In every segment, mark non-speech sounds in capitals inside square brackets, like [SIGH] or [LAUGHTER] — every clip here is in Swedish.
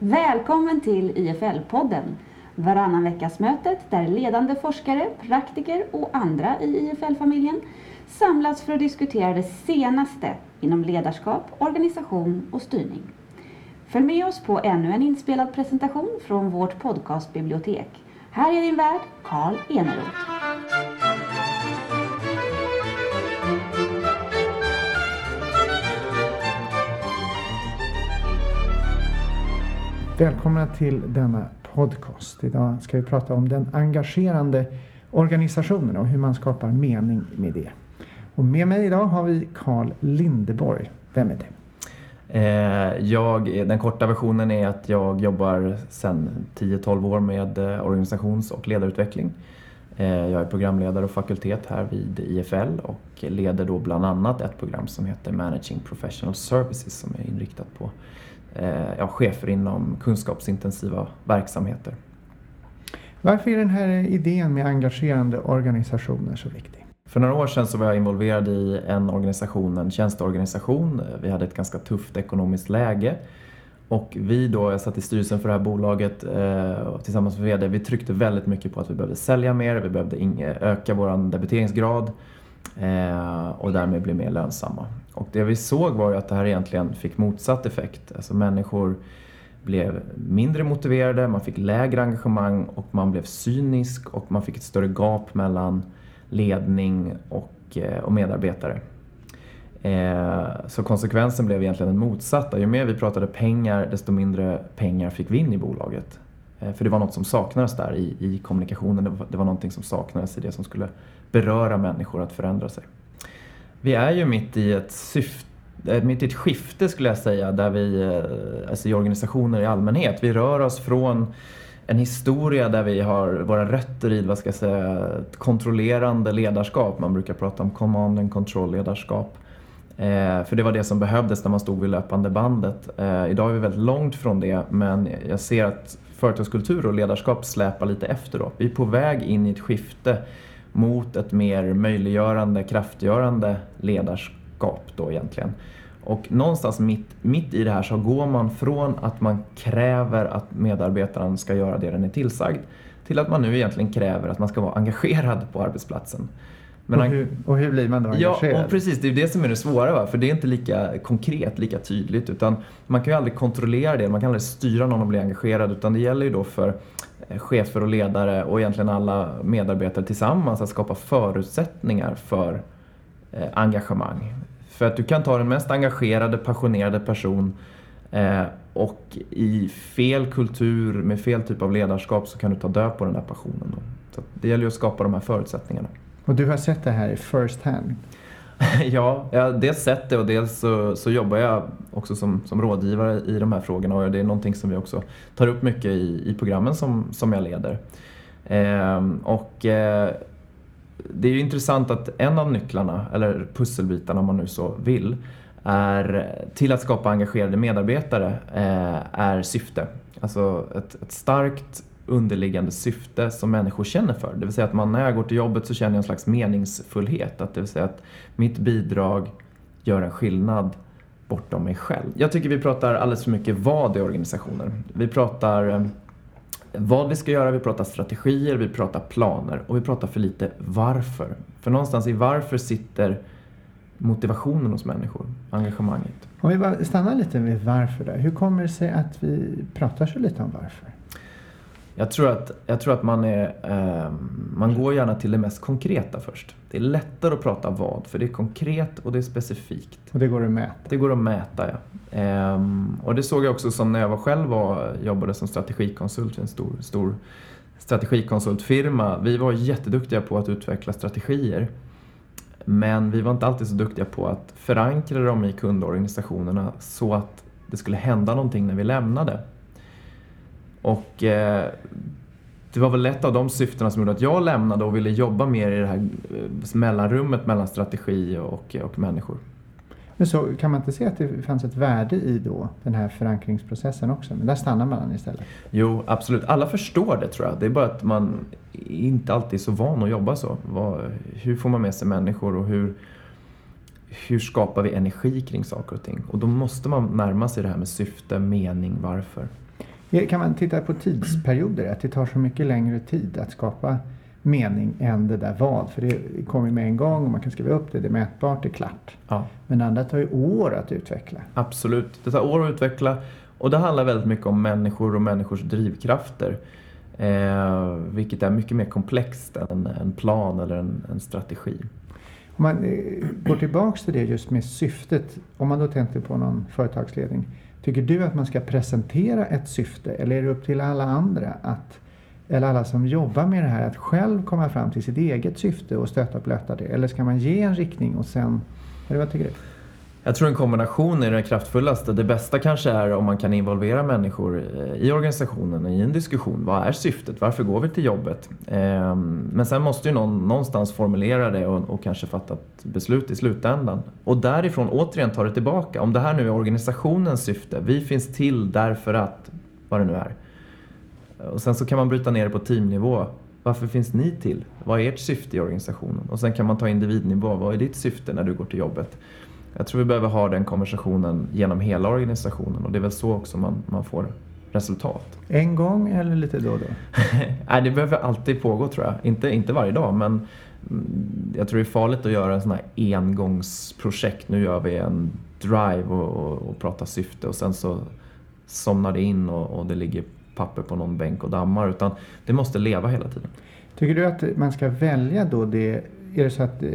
Välkommen till IFL-podden, varannan veckas mötet där ledande forskare, praktiker och andra i IFL-familjen samlas för att diskutera det senaste inom ledarskap, organisation och styrning. Följ med oss på ännu en inspelad presentation från vårt podcastbibliotek. Här är din värd, Karl Eneroth. Välkomna till denna podcast. Idag ska vi prata om den engagerande organisationen och hur man skapar mening med det. Och med mig idag har vi Carl Lindeborg. Vem är det? Eh, jag, den korta versionen är att jag jobbar sedan 10-12 år med eh, organisations och ledarutveckling. Eh, jag är programledare och fakultet här vid IFL och leder då bland annat ett program som heter Managing Professional Services som är inriktat på ja, chefer inom kunskapsintensiva verksamheter. Varför är den här idén med engagerande organisationer så viktig? För några år sedan så var jag involverad i en organisation, en tjänsteorganisation. Vi hade ett ganska tufft ekonomiskt läge. Och vi då, jag satt i styrelsen för det här bolaget eh, tillsammans med VD, vi tryckte väldigt mycket på att vi behövde sälja mer, vi behövde öka vår debiteringsgrad eh, Eh, och därmed blir mer lönsamma. Och det vi såg var ju att det här egentligen fick motsatt effekt. Alltså människor blev mindre motiverade, man fick lägre engagemang och man blev cynisk och man fick ett större gap mellan ledning och, eh, och medarbetare. Eh, så konsekvensen blev egentligen den motsatta. Ju mer vi pratade pengar, desto mindre pengar fick vi in i bolaget. Eh, för det var något som saknades där i, i kommunikationen. Det var, det var någonting som saknades i det som skulle beröra människor att förändra sig. Vi är ju mitt i ett syfte eh, mitt i ett skifte skulle jag säga, där vi, eh, alltså i organisationer i allmänhet, vi rör oss från en historia där vi har våra rötter i, vad ska jag säga, ett kontrollerande ledarskap. Man brukar prata om command and control ledarskap. Eh, för det var det som behövdes när man stod vid löpande bandet. Eh, idag är vi väldigt långt från det, men jag ser att företagskultur och ledarskap släpar lite efter då. Vi är på väg in i ett skifte mot ett mer möjliggörande, kraftgörande ledarskap då egentligen. Och någonstans mitt, mitt i det här så går man från att man kräver att medarbetaren ska göra det den är tillsagd till att man nu egentligen kräver att man ska vara engagerad på arbetsplatsen. Men och, hur, och hur blir man då engagerad? Ja, och precis. Det är det som är det svåra. Va? För det är inte lika konkret, lika tydligt. Utan man kan ju aldrig kontrollera det. Man kan aldrig styra någon att bli engagerad. Utan det gäller ju då för eh, chefer och ledare och egentligen alla medarbetare tillsammans att skapa förutsättningar för eh, engagemang. För att du kan ta den mest engagerade, passionerade person eh, och i fel kultur med fel typ av ledarskap så kan du ta död på den där passionen. Då. Så det gäller ju att skapa de här förutsättningarna. Och du har sett det här i first hand? [LAUGHS] ja, jag har dels sett det och dels så, så jobbar jag också som, som rådgivare i de här frågorna och det är någonting som vi också tar upp mycket i, i programmen som, som jag leder. Eh, och eh, det är ju intressant att en av nycklarna, eller pusselbitarna om man nu så vill, är till att skapa engagerade medarbetare eh, är syfte. Alltså ett, ett starkt underliggande syfte som människor känner för. Det vill säga att man, när jag går till jobbet så känner jag en slags meningsfullhet. Att det vill säga att mitt bidrag gör en skillnad bortom mig själv. Jag tycker vi pratar alldeles för mycket vad i organisationer. Vi pratar eh, vad vi ska göra, vi pratar strategier, vi pratar planer och vi pratar för lite varför. För någonstans i varför sitter motivationen hos människor, engagemanget. Om vi bara stannar lite vid varför då. Hur kommer det sig att vi pratar så lite om varför? Jag tror att, jag tror att man, är, eh, man går gärna till det mest konkreta först. Det är lättare att prata vad, för det är konkret och det är specifikt. Och det går att mäta? Det går att mäta, ja. Eh, och det såg jag också som när jag var själv var, jobbade som strategikonsult i en stor, stor strategikonsultfirma. Vi var jätteduktiga på att utveckla strategier. Men vi var inte alltid så duktiga på att förankra dem i kundorganisationerna så att det skulle hända någonting när vi lämnade. Och eh, det var väl ett av de syftena som gjorde att jag lämnade och ville jobba mer i det här eh, mellanrummet mellan strategi och, och människor. Men så kan man inte se att det fanns ett värde i då den här förankringsprocessen också? Men där stannar man istället? Jo, absolut. Alla förstår det tror jag. Det är bara att man inte alltid är så van att jobba så. hur får man med sig människor och hur, hur skapar vi energi kring saker och ting? Och då måste man närma sig det här med syfte, mening, varför. Kan man titta på tidsperioder, att det tar så mycket längre tid att skapa mening än det där vad. För det kommer med en gång och man kan skriva upp det, det är mätbart, det är klart. Ja. Men andra tar ju år att utveckla. Absolut, det tar år att utveckla och det handlar väldigt mycket om människor och människors drivkrafter. Eh, vilket är mycket mer komplext än en plan eller en, en strategi. Om man eh, går tillbaks till det just med syftet, om man då tänker på någon företagsledning. Tycker du att man ska presentera ett syfte eller är det upp till alla andra att eller alla som jobbar med det här att själv komma fram till sitt eget syfte och stötta och blöta det? Eller ska man ge en riktning och sen, eller vad tycker du? Jag tror en kombination är det kraftfullaste. Det bästa kanske är om man kan involvera människor eh, i organisationen i en diskussion. Vad är syftet? Varför går vi till jobbet? Ehm, men sen måste ju någon någonstans formulera det och, och kanske fatta ett beslut i slutändan. Och därifrån återigen ta det tillbaka. Om det här nu är organisationens syfte, vi finns till därför att, vad det nu är. Och sen så kan man bryta ner det på teamnivå. Varför finns ni till? Vad är ert syfte i organisationen? Och sen kan man ta individnivå. Vad är ditt syfte när du går till jobbet? Jag tror vi behöver ha den konversationen genom hela organisationen och det är väl så också man, man får resultat. En gång eller lite då och då? [LAUGHS] Nej, det behöver alltid pågå tror jag. Inte, inte varje dag men mm, jag tror det är farligt att göra en sån här engångsprojekt. Nu gör vi en drive och, och, och pratar syfte och sen så somnar det in och, och det ligger papper på någon bänk och dammar. Utan det måste leva hela tiden. Tycker du att man ska välja då det är det så att eh,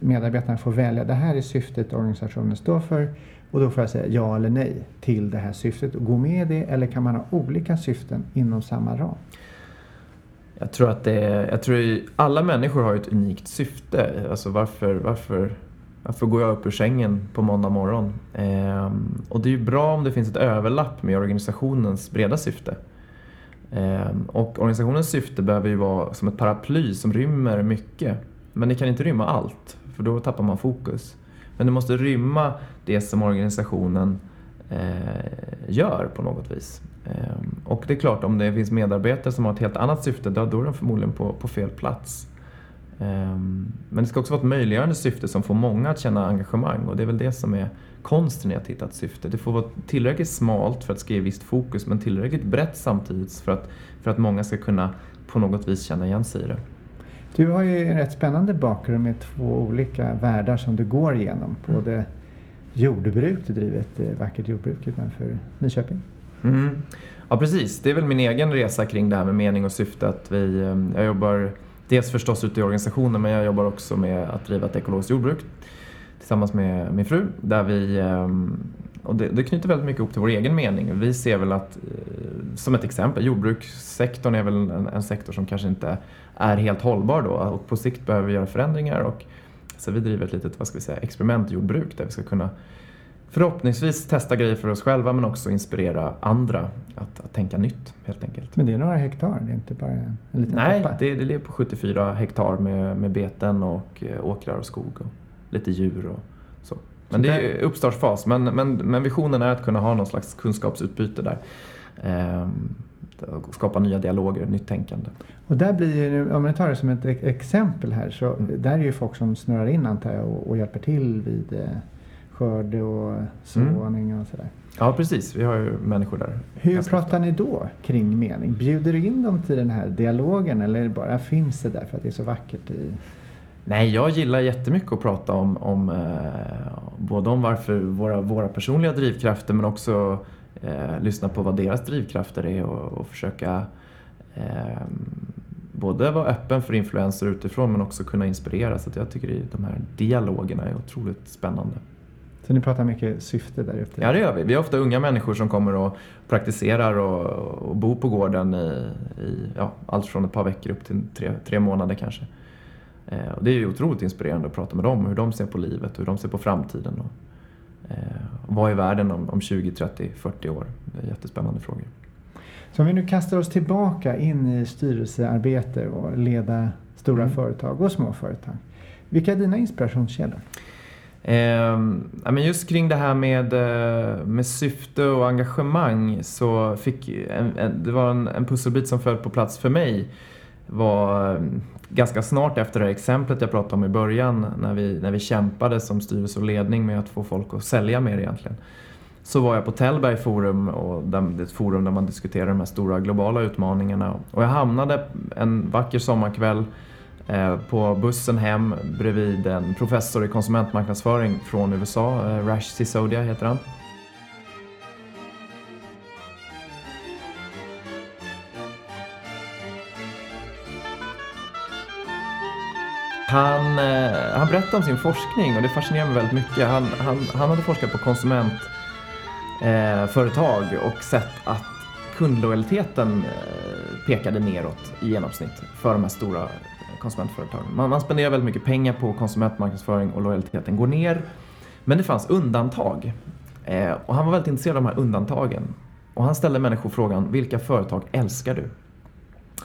medarbetarna får välja, det här är syftet organisationen står för och då får jag säga ja eller nej till det här syftet och gå med i det eller kan man ha olika syften inom samma ram? Jag tror att det är, jag tror alla människor har ett unikt syfte. Alltså varför, varför, varför går jag upp ur sängen på måndag morgon? Ehm, och det är ju bra om det finns ett överlapp med organisationens breda syfte. Ehm, och organisationens syfte behöver ju vara som ett paraply som rymmer mycket. Men det kan inte rymma allt, för då tappar man fokus. Men det måste rymma det som organisationen eh, gör på något vis. Eh, och det är klart, om det finns medarbetare som har ett helt annat syfte, då, är de förmodligen på, på fel plats. Eh, men det ska också vara ett möjliggörande syfte som får många att känna engagemang och det är väl det som är konsten i att hitta ett syfte. Det får vara tillräckligt smalt för att ska ge visst fokus men tillräckligt brett samtidigt för att, för att många ska kunna på något vis känna igen sig i det. Du har ju en rätt spännande bakgrund med två olika världar som du går igenom. Mm. Både jordbruk, du driver ett eh, vackert jordbruk utanför Nyköping. Mm. Ja precis, det är väl min egen resa kring det här med mening och syfte. Att vi, eh, jag jobbar dels förstås ute i organisationen men jag jobbar också med att driva ett ekologiskt jordbruk tillsammans med min fru. Där vi, eh, och det, det knyter väldigt mycket ihop till vår egen mening. Vi ser väl att, som ett exempel, jordbrukssektorn är väl en, en sektor som kanske inte är helt hållbar då och på sikt behöver vi göra förändringar och så vi driver ett litet vad ska vi säga, experimentjordbruk där vi ska kunna förhoppningsvis testa grejer för oss själva men också inspirera andra att, att tänka nytt helt enkelt. Men det är några hektar, det är inte bara en liten Nej, det, det ligger på 74 hektar med, med beten och eh, åkrar och skog och lite djur och så. Men det är uppstartsfas, men, men, men visionen är att kunna ha någon slags kunskapsutbyte där. Ehm, skapa nya dialoger, nytt tänkande. Och där blir ju, om jag tar det som ett exempel här, så mm. där är ju folk som snurrar in antar jag och, och hjälper till vid eh, skörd och såning mm. och sådär. Ja precis, vi har ju människor där. Hur pratar ofta. ni då kring mening? Bjuder du in dem till den här dialogen eller bara finns det där för att det är så vackert i Nej, jag gillar jättemycket att prata om, om eh, både om varför våra, våra personliga drivkrafter men också eh, lyssna på vad deras drivkrafter är och, och försöka eh, både vara öppen för influenser utifrån men också kunna inspirera. Så jag tycker att de här dialogerna är otroligt spännande. Så ni pratar mycket syfte där ute? Ja, det gör vi. Vi har ofta unga människor som kommer och praktiserar och, och bor på gården i, i ja, allt från ett par veckor upp till tre, tre månader kanske. Eh, och det är ju otroligt inspirerande att prata med dem, hur de ser på livet och hur de ser på framtiden. Och, vad är världen om, om 20, 30, 40 år? Det är jättespännande frågor. Så om vi nu kastar oss tillbaka in i styrelsearbete och leda stora mm. företag och små företag. Vilka är dina inspirationskällor? Eh, men just kring det här med, eh, med syfte och engagemang så fick en, en, det var en, en pusselbit som föll på plats för mig var eh, ganska snart efter det här exemplet jag pratade om i början när vi, när vi kämpade som styrelse och ledning med att få folk att sälja mer egentligen. så var jag på Tällberg Forum, och det är ett forum där man diskuterar de här stora globala utmaningarna. Och jag hamnade en vacker sommarkväll eh, på bussen hem bredvid en professor i konsumentmarknadsföring från USA, eh, Rash Sisodia heter han. Han, eh, han berättade om sin forskning och det fascinerar mig väldigt mycket. Han, han, han hade forskat på konsumentföretag eh, och sett att kundlojaliteten eh, pekade neråt i genomsnitt för de här stora konsumentföretagen. Man, man spenderar väldigt mycket pengar på konsumentmarknadsföring och lojaliteten går ner. Men det fanns undantag. Eh, och han var väldigt intresserad av de här undantagen. Och han ställde människor frågan, vilka företag älskar du?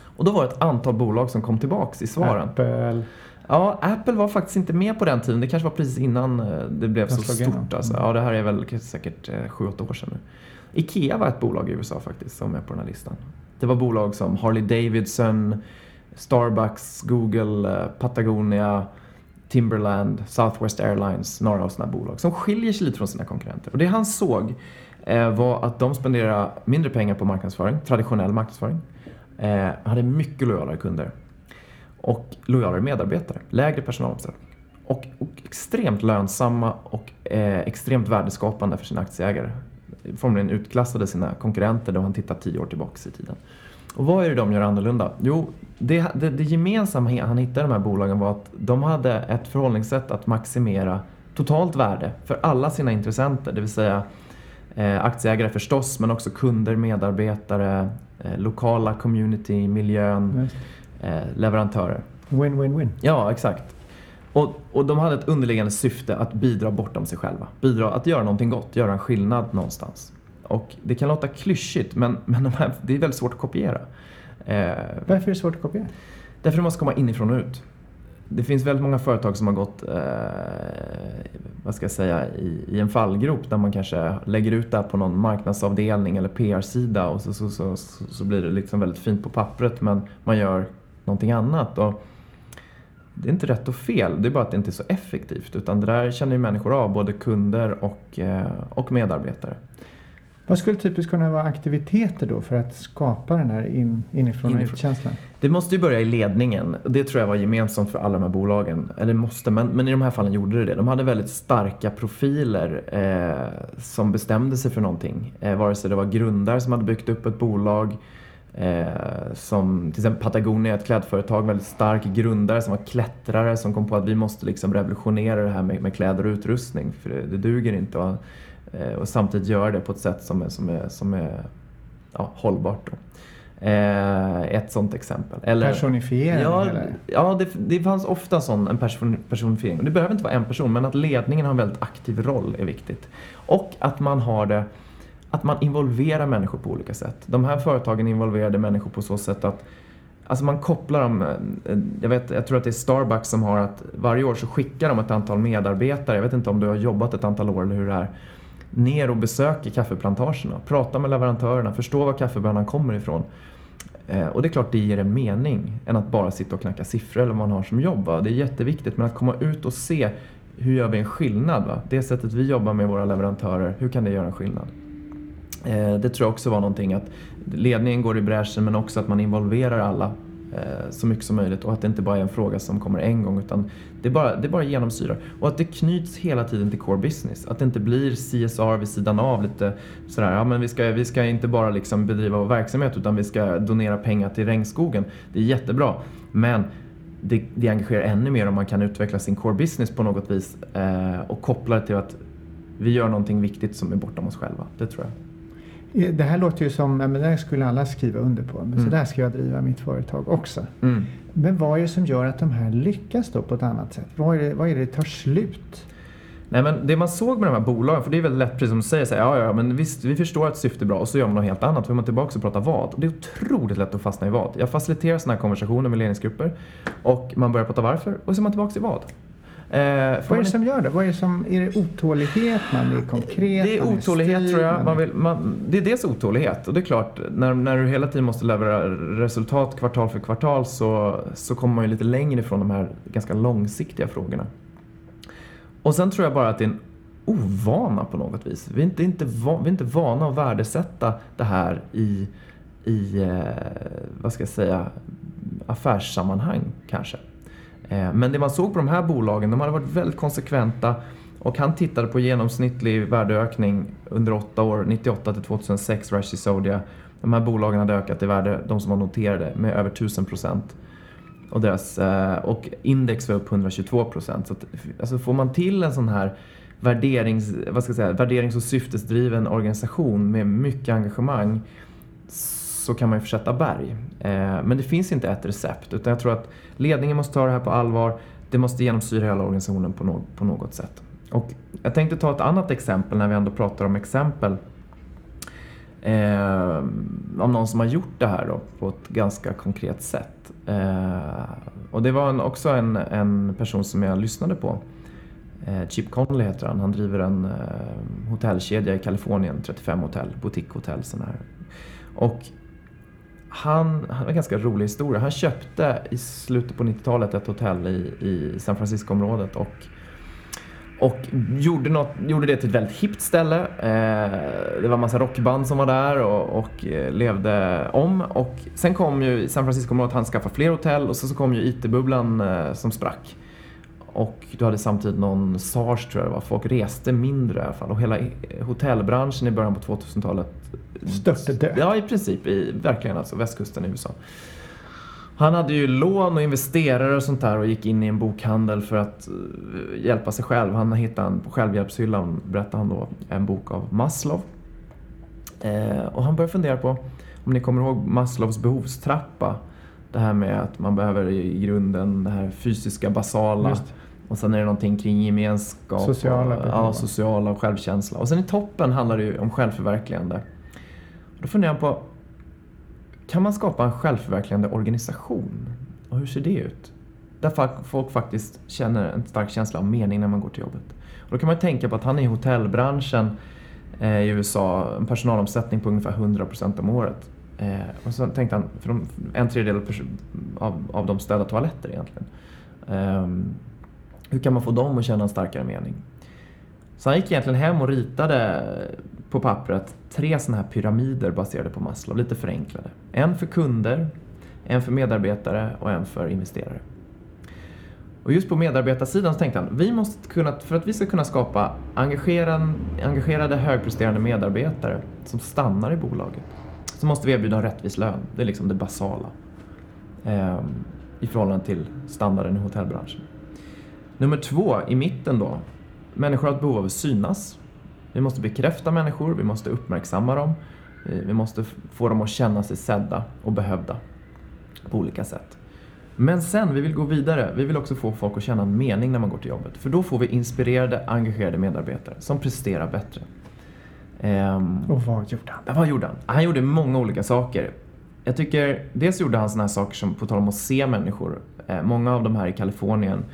Och då var det ett antal bolag som kom tillbaks i svaren. Apple. Ja, Apple var faktiskt inte med på den tiden. Det kanske var precis innan eh, det blev så stort. Alltså. Mm. Ja, det här är väl säkert 7-8 år sedan nu. Ikea var ett bolag i USA faktiskt som är på den här listan. Det var bolag som Harley Davidson, Starbucks, Google, eh, Patagonia, Timberland, Southwest Airlines, några av sådana bolag som skiljer sig lite från sina konkurrenter. Och det han såg eh, var att de spenderade mindre pengar på marknadsföring, traditionell marknadsföring, eh, hade mycket lojalare kunder och lojalare medarbetare, lägre personalomsättning och, och extremt lönsamma och eh, extremt värdeskapande för sina aktieägare. Formligen utklassade sina konkurrenter då han tittar tio år tillbaks i tiden. Och vad är det de gör annorlunda? Jo, det, det, det gemensamma han hittade i de här bolagen var att de hade ett förhållningssätt att maximera totalt värde för alla sina intressenter, det vill säga eh, aktieägare förstås, men också kunder, medarbetare, eh, lokala community, miljön, Nice eh, leverantörer. Win, win, win. Ja, exakt. Och, och de hade ett underliggande syfte att bidra bortom sig själva. Bidra, att göra någonting gott, göra en skillnad någonstans. Och det kan låta klyschigt, men, men de här, det är väldigt svårt att kopiera. Eh, Varför är det svårt att kopiera? Därför det måste komma inifrån och ut. Det finns väldigt många företag som har gått, eh, vad ska jag säga, i, i en fallgrop där man kanske lägger ut det här på någon marknadsavdelning eller PR-sida och så, så, så, så blir det liksom väldigt fint på pappret men man gör någonting annat. Och det är inte rätt och fel, det är bara att det inte är så effektivt utan det där känner ju människor av, både kunder och, eh, och medarbetare. Vad skulle typiskt kunna vara aktiviteter då för att skapa den här in, inifrån och ut-känslan? Det måste ju börja i ledningen. Det tror jag var gemensamt för alla de här bolagen. Eller måste, men, men i de här fallen gjorde det det. De hade väldigt starka profiler eh, som bestämde sig för någonting. Eh, vare sig det var grundare som hade byggt upp ett bolag, eh, som till exempel Patagonia, ett klädföretag, väldigt stark grundare som var klättrare som kom på att vi måste liksom revolutionera det här med, med kläder och utrustning för det, det duger inte. Och, eh, och samtidigt göra det på ett sätt som är, som är, som är ja, hållbart. Eh, ett sånt exempel. Eller, Personifiering? Ja, eller? ja det, det fanns ofta sån en person, personifiering. Det behöver inte vara en person, men att ledningen har en väldigt aktiv roll är viktigt. Och att man har det att man involverar människor på olika sätt. De här företagen involverade människor på så sätt att Alltså man kopplar dem, eh, jag, vet, jag tror att det är Starbucks som har att varje år så skickar de ett antal medarbetare, jag vet inte om du har jobbat ett antal år eller hur det är, ner och besöker kaffeplantagerna, pratar med leverantörerna, förstår var kaffebönan kommer ifrån. Eh, och det är klart det ger en mening än att bara sitta och knacka siffror eller vad man har som jobb. Va? Det är jätteviktigt men att komma ut och se hur gör vi en skillnad? Va? Det sättet vi jobbar med våra leverantörer, hur kan det göra en skillnad? Eh, det tror jag också var någonting att ledningen går i bräschen men också att man involverar alla eh, så mycket som möjligt och att det inte bara är en fråga som kommer en gång utan det bara, det bara genomsyrar. Och att det knyts hela tiden till core business. Att det inte blir CSR vid sidan av lite sådär, ja men vi ska, vi ska inte bara liksom bedriva vår verksamhet utan vi ska donera pengar till regnskogen. Det är jättebra. Men det, det engagerar ännu mer om man kan utveckla sin core business på något vis eh, och koppla det till att vi gör någonting viktigt som är bortom oss själva. Det tror jag. Eh, Det här låter ju som, ja, men det här skulle alla skriva under på. Men så Mm. där ska jag driva mitt företag också. Mm. Men vad är det som gör att de här lyckas då på ett annat sätt? Vad är det, vad är det tar slut? Nej, men det man såg med de här bolagen, för det är väldigt lätt, precis som du säger, så här, ja, ja, men visst, vi förstår att syftet är bra och så gör man något helt annat. Då är man tillbaka och pratar vad. Och det är otroligt lätt att fastna i vad. Jag faciliterar sådana här konversationer med ledningsgrupper och man börjar prata varför och så är man tillbaka i vad. Eh, Vad är det som gör det? Vad är, det som, är det otålighet? Man är konkret? Det är otålighet styrd, tror jag. man vill, man, det är dels otålighet och det är klart, när, när du hela tiden måste leverera resultat kvartal för kvartal så, så kommer man ju lite längre ifrån de här ganska långsiktiga frågorna. Och sen tror jag bara att det är en ovana på något vis. Vi är inte, inte, va, vi är inte vana att värdesätta det här i, i eh, vad ska jag säga, affärssammanhang kanske. Eh, men det man såg på de här bolagen, de hade varit väldigt konsekventa och han tittade på genomsnittlig värdeökning under åtta år, 98 till 2006, Rashi Sodia. De här bolagen hade ökat i värde, de som var noterade, med över 1000 procent. Och, deras, eh, och index var upp 122 procent. Så att, alltså får man till en sån här värderings, vad ska jag säga, värderings och syftesdriven organisation med mycket engagemang så kan man ju försätta berg. Eh, men det finns inte ett recept utan jag tror att ledningen måste ta det här på allvar. Det måste genomsyra hela organisationen på, på något sätt. Och jag tänkte ta ett annat exempel när vi ändå pratar om exempel. Eh, om någon som har gjort det här då, på ett ganska konkret sätt. Eh, och det var en, också en, en person som jag lyssnade på. Eh, Chip Conley heter han. Han driver en eh, hotellkedja i Kalifornien, 35 hotell, boutiquehotell. Och han, han har en ganska rolig historia. Han köpte i slutet på 90-talet ett hotell i, i San Francisco-området och, och gjorde, något, gjorde det till ett väldigt hippt ställe. Eh, det var en massa rockband som var där och, och eh, levde om. Och sen kom ju i San Francisco-området, han skaffade fler hotell och så, så kom ju IT-bubblan eh, som sprack. Och du hade samtidigt någon SARS tror jag det var. Folk reste mindre i alla fall. Och hela hotellbranschen i början på 2000-talet Störtdök? Ja, i princip. I, verkligen alltså. Västkusten i USA. Han hade ju lån och investerare och sånt där och gick in i en bokhandel för att uh, hjälpa sig själv. Han hittade en, på självhjälpshyllan, berättade han då, en bok av Maslow. Eh, och han började fundera på, om ni kommer ihåg Maslows behovstrappa, det här med att man behöver i grunden det här fysiska basala. Och sen är det någonting kring gemenskap, sociala, och, ja, sociala och självkänsla. Och sen i toppen handlar det ju om självförverkligande. Då funderar jag på, kan man skapa en självförverkligande organisation? Och hur ser det ut? Där folk faktiskt känner en stark känsla av mening när man går till jobbet. Och då kan man tänka på att han är i hotellbranschen eh, i USA, en personalomsättning på ungefär 100% om året. Eh, och så tänkte han, för de, en tredjedel av, av dem städar toaletter egentligen. Eh, hur kan man få dem att känna en starkare mening? Så han gick egentligen hem och ritade på pappret tre sådana här pyramider baserade på Maslow, lite förenklade. En för kunder, en för medarbetare och en för investerare. Och just på medarbetarsidan så tänkte han, vi måste kunna, för att vi ska kunna skapa engagerade, engagerade högpresterande medarbetare som stannar i bolaget, så måste vi erbjuda en rättvis lön. Det är liksom det basala. Eh, I förhållande till standarden i hotellbranschen. Nummer två, i mitten då, människor har ett behov av att synas. Vi måste bekräfta människor, vi måste uppmärksamma dem, eh, vi måste få dem att känna sig sedda och behövda på olika sätt. Men sen, vi vill gå vidare. Vi vill också få folk att känna en mening när man går till jobbet. För då får vi inspirerade, engagerade medarbetare som presterar bättre. Um, och vad gjorde han? Vad gjorde han? Han gjorde många olika saker. Jag tycker, dels gjorde han sådana här saker som, på tal om att se människor. Eh, många av de här i Kalifornien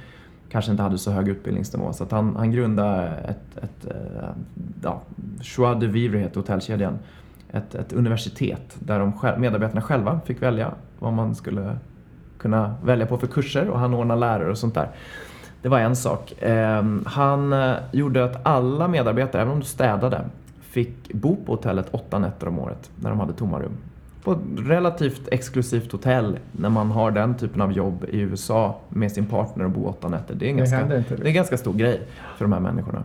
kanske inte hade så hög utbildningsnivå. Så att han, han grundade ett, ett, eh, ja, Choix de Vivre heter hotellkedjan. Ett, ett universitet där de, medarbetarna själva fick välja vad man skulle kunna välja på för kurser och han ordnade lärare och sånt där. Det var en sak. Ehm, han eh, gjorde att alla medarbetare, även om du städade, fick bo på hotellet åtta nätter om året när de hade tomma rum på ett relativt exklusivt hotell när man har den typen av jobb i USA med sin partner och bo åtta nätter. Det är en, ganska, det det är en ganska stor grej för de här människorna.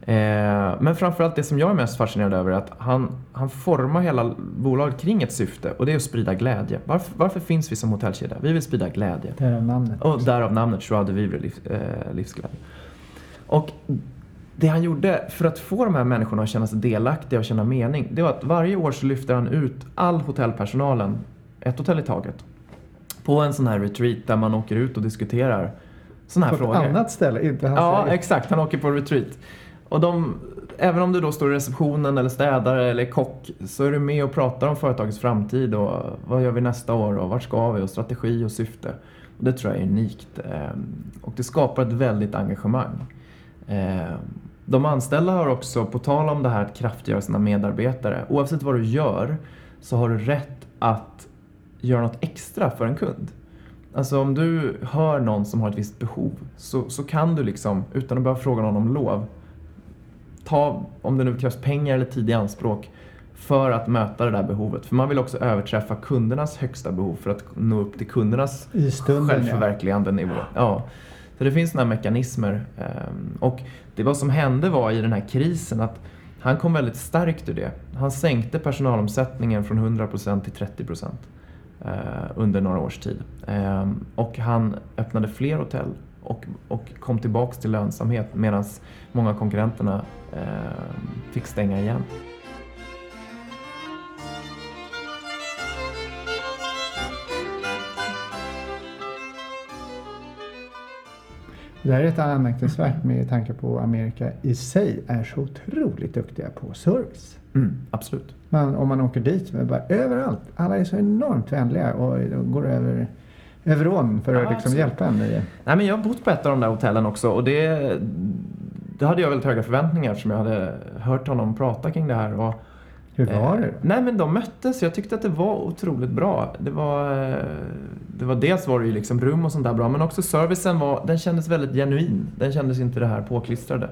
Eh, men framförallt det som jag är mest fascinerad över är att han, han formar hela bolaget kring ett syfte och det är att sprida glädje. Varför, varför finns vi som hotellkedja? Vi vill sprida glädje. Därav namnet. Och därav namnet Joie de Vivre, liv, eh, livsglädje. Och det han gjorde för att få de här människorna att känna sig delaktiga och känna mening, det var att varje år så lyfter han ut all hotellpersonalen, ett hotell i taget, på en sån här retreat där man åker ut och diskuterar såna här på frågor. På ett annat ställe, inte hans Ja, eget. exakt. Han åker på retreat. Och de, även om du då står i receptionen eller städare eller kock så är du med och pratar om företagets framtid och vad gör vi nästa år och vart ska vi och strategi och syfte. Och det tror jag är unikt. Ehm, och det skapar ett väldigt engagemang. De anställda har också, på tal om det här att kraftgöra sina medarbetare, oavsett vad du gör så har du rätt att göra något extra för en kund. Alltså om du hör någon som har ett visst behov så, så kan du liksom, utan att behöva fråga någon om lov, ta, om det nu krävs pengar eller tid i anspråk för att möta det där behovet. För man vill också överträffa kundernas högsta behov för att nå upp till kundernas I stunden, självförverkligande nivå. Ja. Så det finns sådana mekanismer. Ehm, och det vad som hände var i den här krisen att han kom väldigt starkt ur det. Han sänkte personalomsättningen från 100% till 30% eh, under några års tid. Ehm, och han öppnade fler hotell och, och kom tillbaks till lönsamhet medan många av konkurrenterna ehm, fick stänga igen. Det här är rätt anmärkningsvärt med tanke på att Amerika i sig är så otroligt duktiga på service. Mm, absolut. Man, om man åker dit, men bara överallt. Alla är så enormt vänliga och går över, över ån för att Ja, liksom hjälpa en. i- Nej, men jag har bott på ett av de där hotellen också och det, det hade jag väldigt höga förväntningar eftersom jag hade hört honom prata kring det här. Och, Hur var eh, det? Nej men de möttes, jag tyckte att det var otroligt bra. Det var, eh, det var dels var det ju liksom rum och sånt där bra men också servicen var, den kändes väldigt genuin. Den kändes inte det här påklistrade.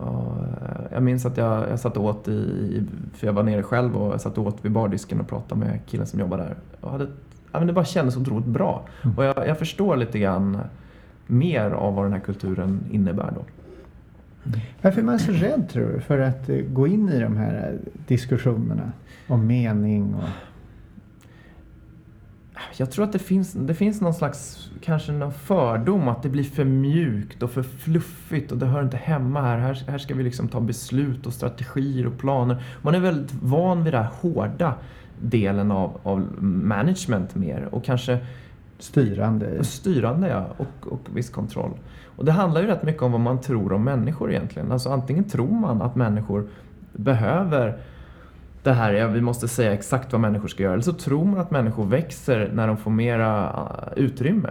Och, eh, jag minns att jag, jag satt åt i, för jag var nere själv och jag satt åt vid bardisken och pratade med killen som jobbade där. Och hade, ja, men det bara kändes otroligt bra. Mm. Och jag, jag förstår lite grann mer av vad den här kulturen innebär då. Varför är man så rädd tror du för att eh, gå in i de här eh, diskussionerna om mening och Jag tror att det finns, det finns någon slags, kanske någon fördom att det blir för mjukt och för fluffigt och det hör inte hemma här. Här, här ska vi liksom ta beslut och strategier och planer. Man är väldigt van vid den här hårda delen av, av management mer och kanske styrande? styrande ja, och, och viss kontroll. Och det handlar ju rätt mycket om vad man tror om människor egentligen. Alltså antingen tror man att människor behöver det här, ja, vi måste säga exakt vad människor ska göra. Eller så tror man att människor växer när de får mera ah, utrymme.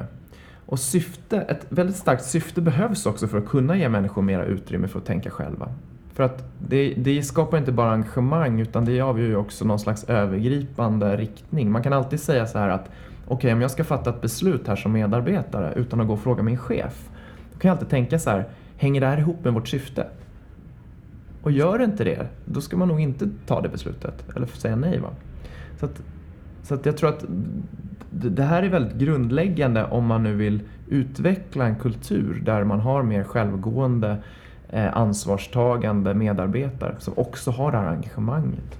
Och syfte, ett väldigt starkt syfte behövs också för att kunna ge människor mera utrymme för att tänka själva. För att det, det skapar inte bara engagemang utan det avgör ju också någon slags övergripande riktning. Man kan alltid säga så här att okej om jag ska fatta ett beslut här som medarbetare utan att gå och fråga min chef. Då kan jag alltid tänka så här, hänger det här ihop med vårt syfte? Och gör det inte det, då ska man nog inte ta det beslutet. Eller säga nej. Va? Så, att, så att jag tror att det här är väldigt grundläggande om man nu vill utveckla en kultur där man har mer självgående, eh, ansvarstagande medarbetare som också har det här engagemanget.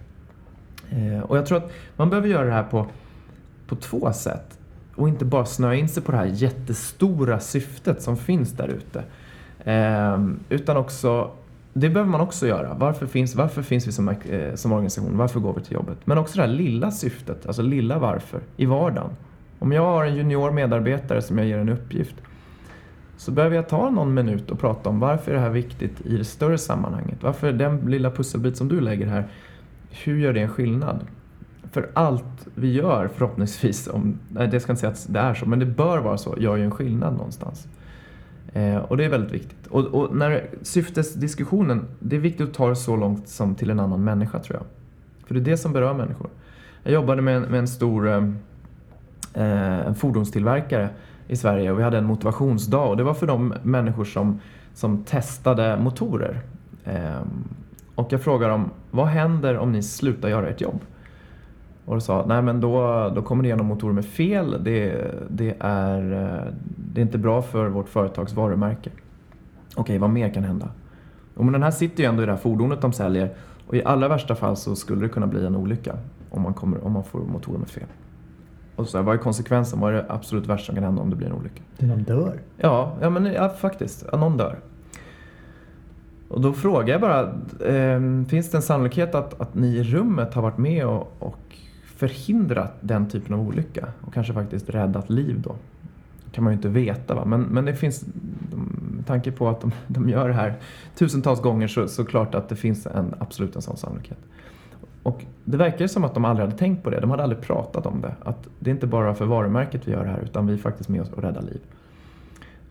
Eh, och jag tror att man behöver göra det här på, på två sätt. Och inte bara snöa in sig på det här jättestora syftet som finns där ute. Eh, utan också det behöver man också göra. Varför finns, varför finns vi som, eh, som organisation? Varför går vi till jobbet? Men också det här lilla syftet, alltså lilla varför, i vardagen. Om jag har en junior medarbetare som jag ger en uppgift så behöver jag ta någon minut och prata om varför är det här viktigt i det större sammanhanget? Varför är den lilla pusselbit som du lägger här, hur gör det en skillnad? För allt vi gör förhoppningsvis, om, nej, det ska inte säga att det är så, men det bör vara så, gör ju en skillnad någonstans. Eh, och det är väldigt viktigt. Och, och när syftesdiskussionen, det är viktigt att ta det så långt som till en annan människa tror jag. För det är det som berör människor. Jag jobbade med en, med en stor eh, eh en fordonstillverkare i Sverige och vi hade en motivationsdag och det var för de människor som, som testade motorer. Eh, och jag frågade dem, vad händer om ni slutar göra ert jobb? Och sa, nej men då, då kommer det igenom motorer med fel, det, det, är, det är inte bra för vårt företags varumärke. Okej, vad mer kan hända? Och men den här sitter ju ändå i det här fordonet de säljer och i allra värsta fall så skulle det kunna bli en olycka om man, kommer, om man får motorer med fel. Och så här, vad är konsekvensen? Vad är det absolut värsta som kan hända om det blir en olycka? De dör. Ja, ja men ja, faktiskt. Ja, någon dör. Och då frågar jag bara, eh, finns det en sannolikhet att, att ni i rummet har varit med och, och förhindrat den typen av olycka? Och kanske faktiskt räddat liv då? Det kan man ju inte veta va, men, men det finns, med tanke på att de, de gör det här tusentals gånger så, så klart att det finns en, absolut en sån sannolikhet. Och det verkar som att de aldrig hade tänkt på det, de hade aldrig pratat om det. Att det är inte bara för varumärket vi gör det här utan vi är faktiskt med oss och räddar liv.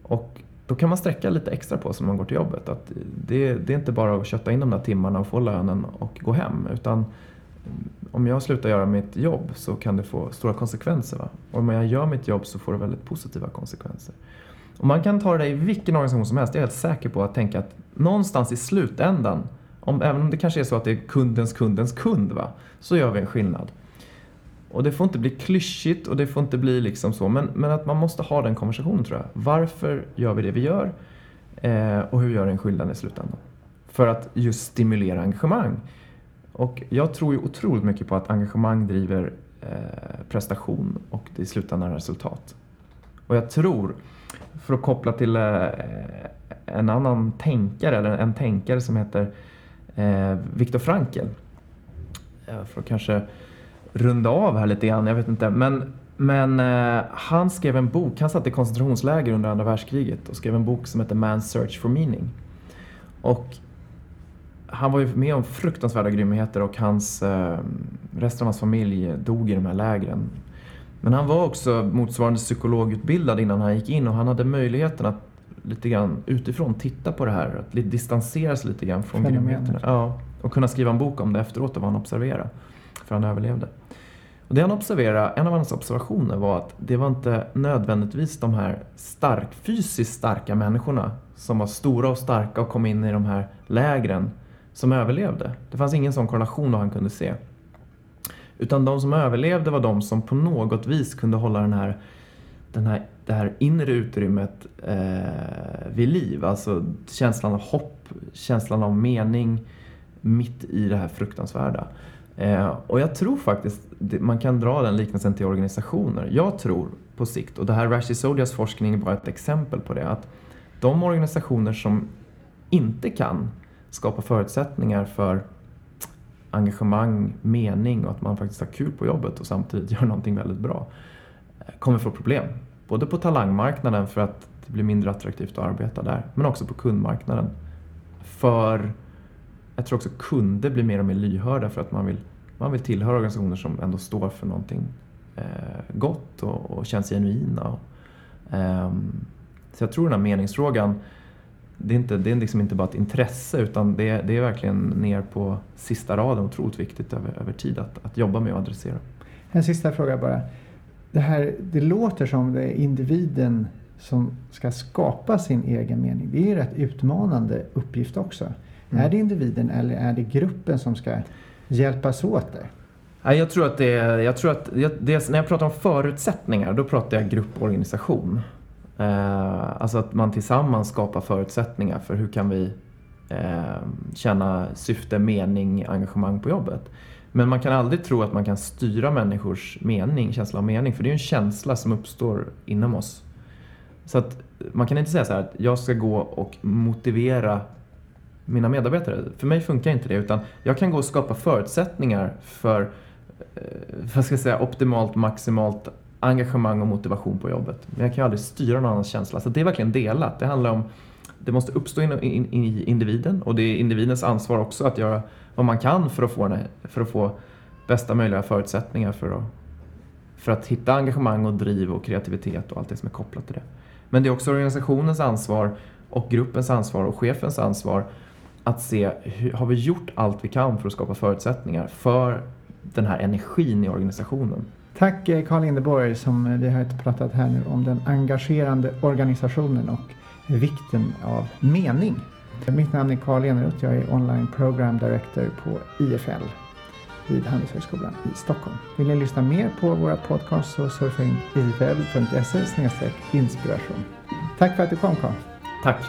Och då kan man sträcka lite extra på sig när man går till jobbet. Att det, det är inte bara att kötta in de där timmarna och få lönen och gå hem. Utan om jag slutar göra mitt jobb så kan det få stora konsekvenser. Va? Och om jag gör mitt jobb så får det väldigt positiva konsekvenser. Och man kan ta det i vilken organisation som helst, jag är helt säker på att tänka att någonstans i slutändan, om, även om det kanske är så att det är kundens kundens kund, va, så gör vi en skillnad. Och det får inte bli klyschigt och det får inte bli liksom så, men, men att man måste ha den konversationen tror jag. Varför gör vi det vi gör? Eh, och hur gör det en skillnad i slutändan? För att just stimulera engagemang. Och jag tror ju otroligt mycket på att engagemang driver eh, prestation och i slutändan resultat. Och jag tror, för att koppla till eh, en annan tänkare, eller en tänkare som heter eh, Viktor Frankl. Eh, för att kanske runda av här lite grann, jag vet inte. Men, men eh, han skrev en bok, han satt i koncentrationsläger under andra världskriget och skrev en bok som heter Man's Search for Meaning. Och han var ju med om fruktansvärda grymheter och hans, eh, resten av hans familj dog i de här lägren. Men han var också motsvarande psykologutbildad innan han gick in och han hade möjligheten att lite grann utifrån titta på det här, att distansera sig lite grann från grymheterna. Ja, och kunna skriva en bok om det efteråt och vad han observerade. För han överlevde. Och det han observerade, en av hans observationer var att det var inte nödvändigtvis de här stark, fysiskt starka människorna som var stora och starka och kom in i de här lägren som överlevde. Det fanns ingen sån korrelation då han kunde se. Utan de som överlevde var de som på något vis kunde hålla den här, den här, det här inre utrymmet eh, vid liv. Alltså känslan av hopp, känslan av mening mitt i det här fruktansvärda. Eh, och jag tror faktiskt man kan dra den liknelsen till organisationer. Jag tror på sikt, och det här Rashi Sodias forskning var ett exempel på det, att de organisationer som inte kan skapa förutsättningar för engagemang, mening och att man faktiskt har kul på jobbet och samtidigt [LAUGHS] gör någonting väldigt bra eh, kommer få problem. Både på talangmarknaden för att det blir mindre attraktivt att arbeta där, men också på kundmarknaden. För jag tror också kunder blir mer och mer lyhörda för att man vill, man vill tillhöra organisationer som ändå står för någonting eh, gott och, och känns genuina. Ehm, så jag tror den här meningsfrågan det är, inte, det är liksom inte bara ett intresse utan det är, det är verkligen ner på sista raden otroligt viktigt över, över tid att, att jobba med och adressera. En sista fråga bara. Det, här, det låter som det är individen som ska skapa sin egen mening. Det är ju rätt utmanande uppgift också. Mm. Är det individen eller är det gruppen som ska hjälpas åt där? Jag tror att det jag tror att det, när jag pratar om förutsättningar då pratar jag grupporganisation. Eh, alltså att man tillsammans skapar förutsättningar för hur kan vi eh, känna syfte, mening, engagemang på jobbet. Men man kan aldrig tro att man kan styra människors mening, känsla av mening, för det är ju en känsla som uppstår inom oss. Så att man kan inte säga så här att jag ska gå och motivera mina medarbetare. För mig funkar inte det, utan jag kan gå och skapa förutsättningar för eh, vad ska jag säga, optimalt, maximalt engagemang och motivation på jobbet. Men jag kan ju aldrig styra någon annans känsla. Så det är verkligen delat. Det handlar om det måste uppstå i individen och det är individens ansvar också att göra vad man kan för att få, för att få bästa möjliga förutsättningar för att, för att hitta engagemang och driv och kreativitet och allt det som är kopplat till det. Men det är också organisationens ansvar och gruppens ansvar och chefens ansvar att se, har vi gjort allt vi kan för att skapa förutsättningar för den här energin i organisationen? Tack eh, Carl Lindeborg som eh, vi har pratat här nu om den engagerande organisationen och vikten av mening. Mitt namn är Carl Eneroth, jag är online program director på IFL vid Handelshögskolan i Stockholm. Vill ni lyssna mer på våra podcasts så surfa in ifl.se inspiration. Tack för att du kom Carl. Tack.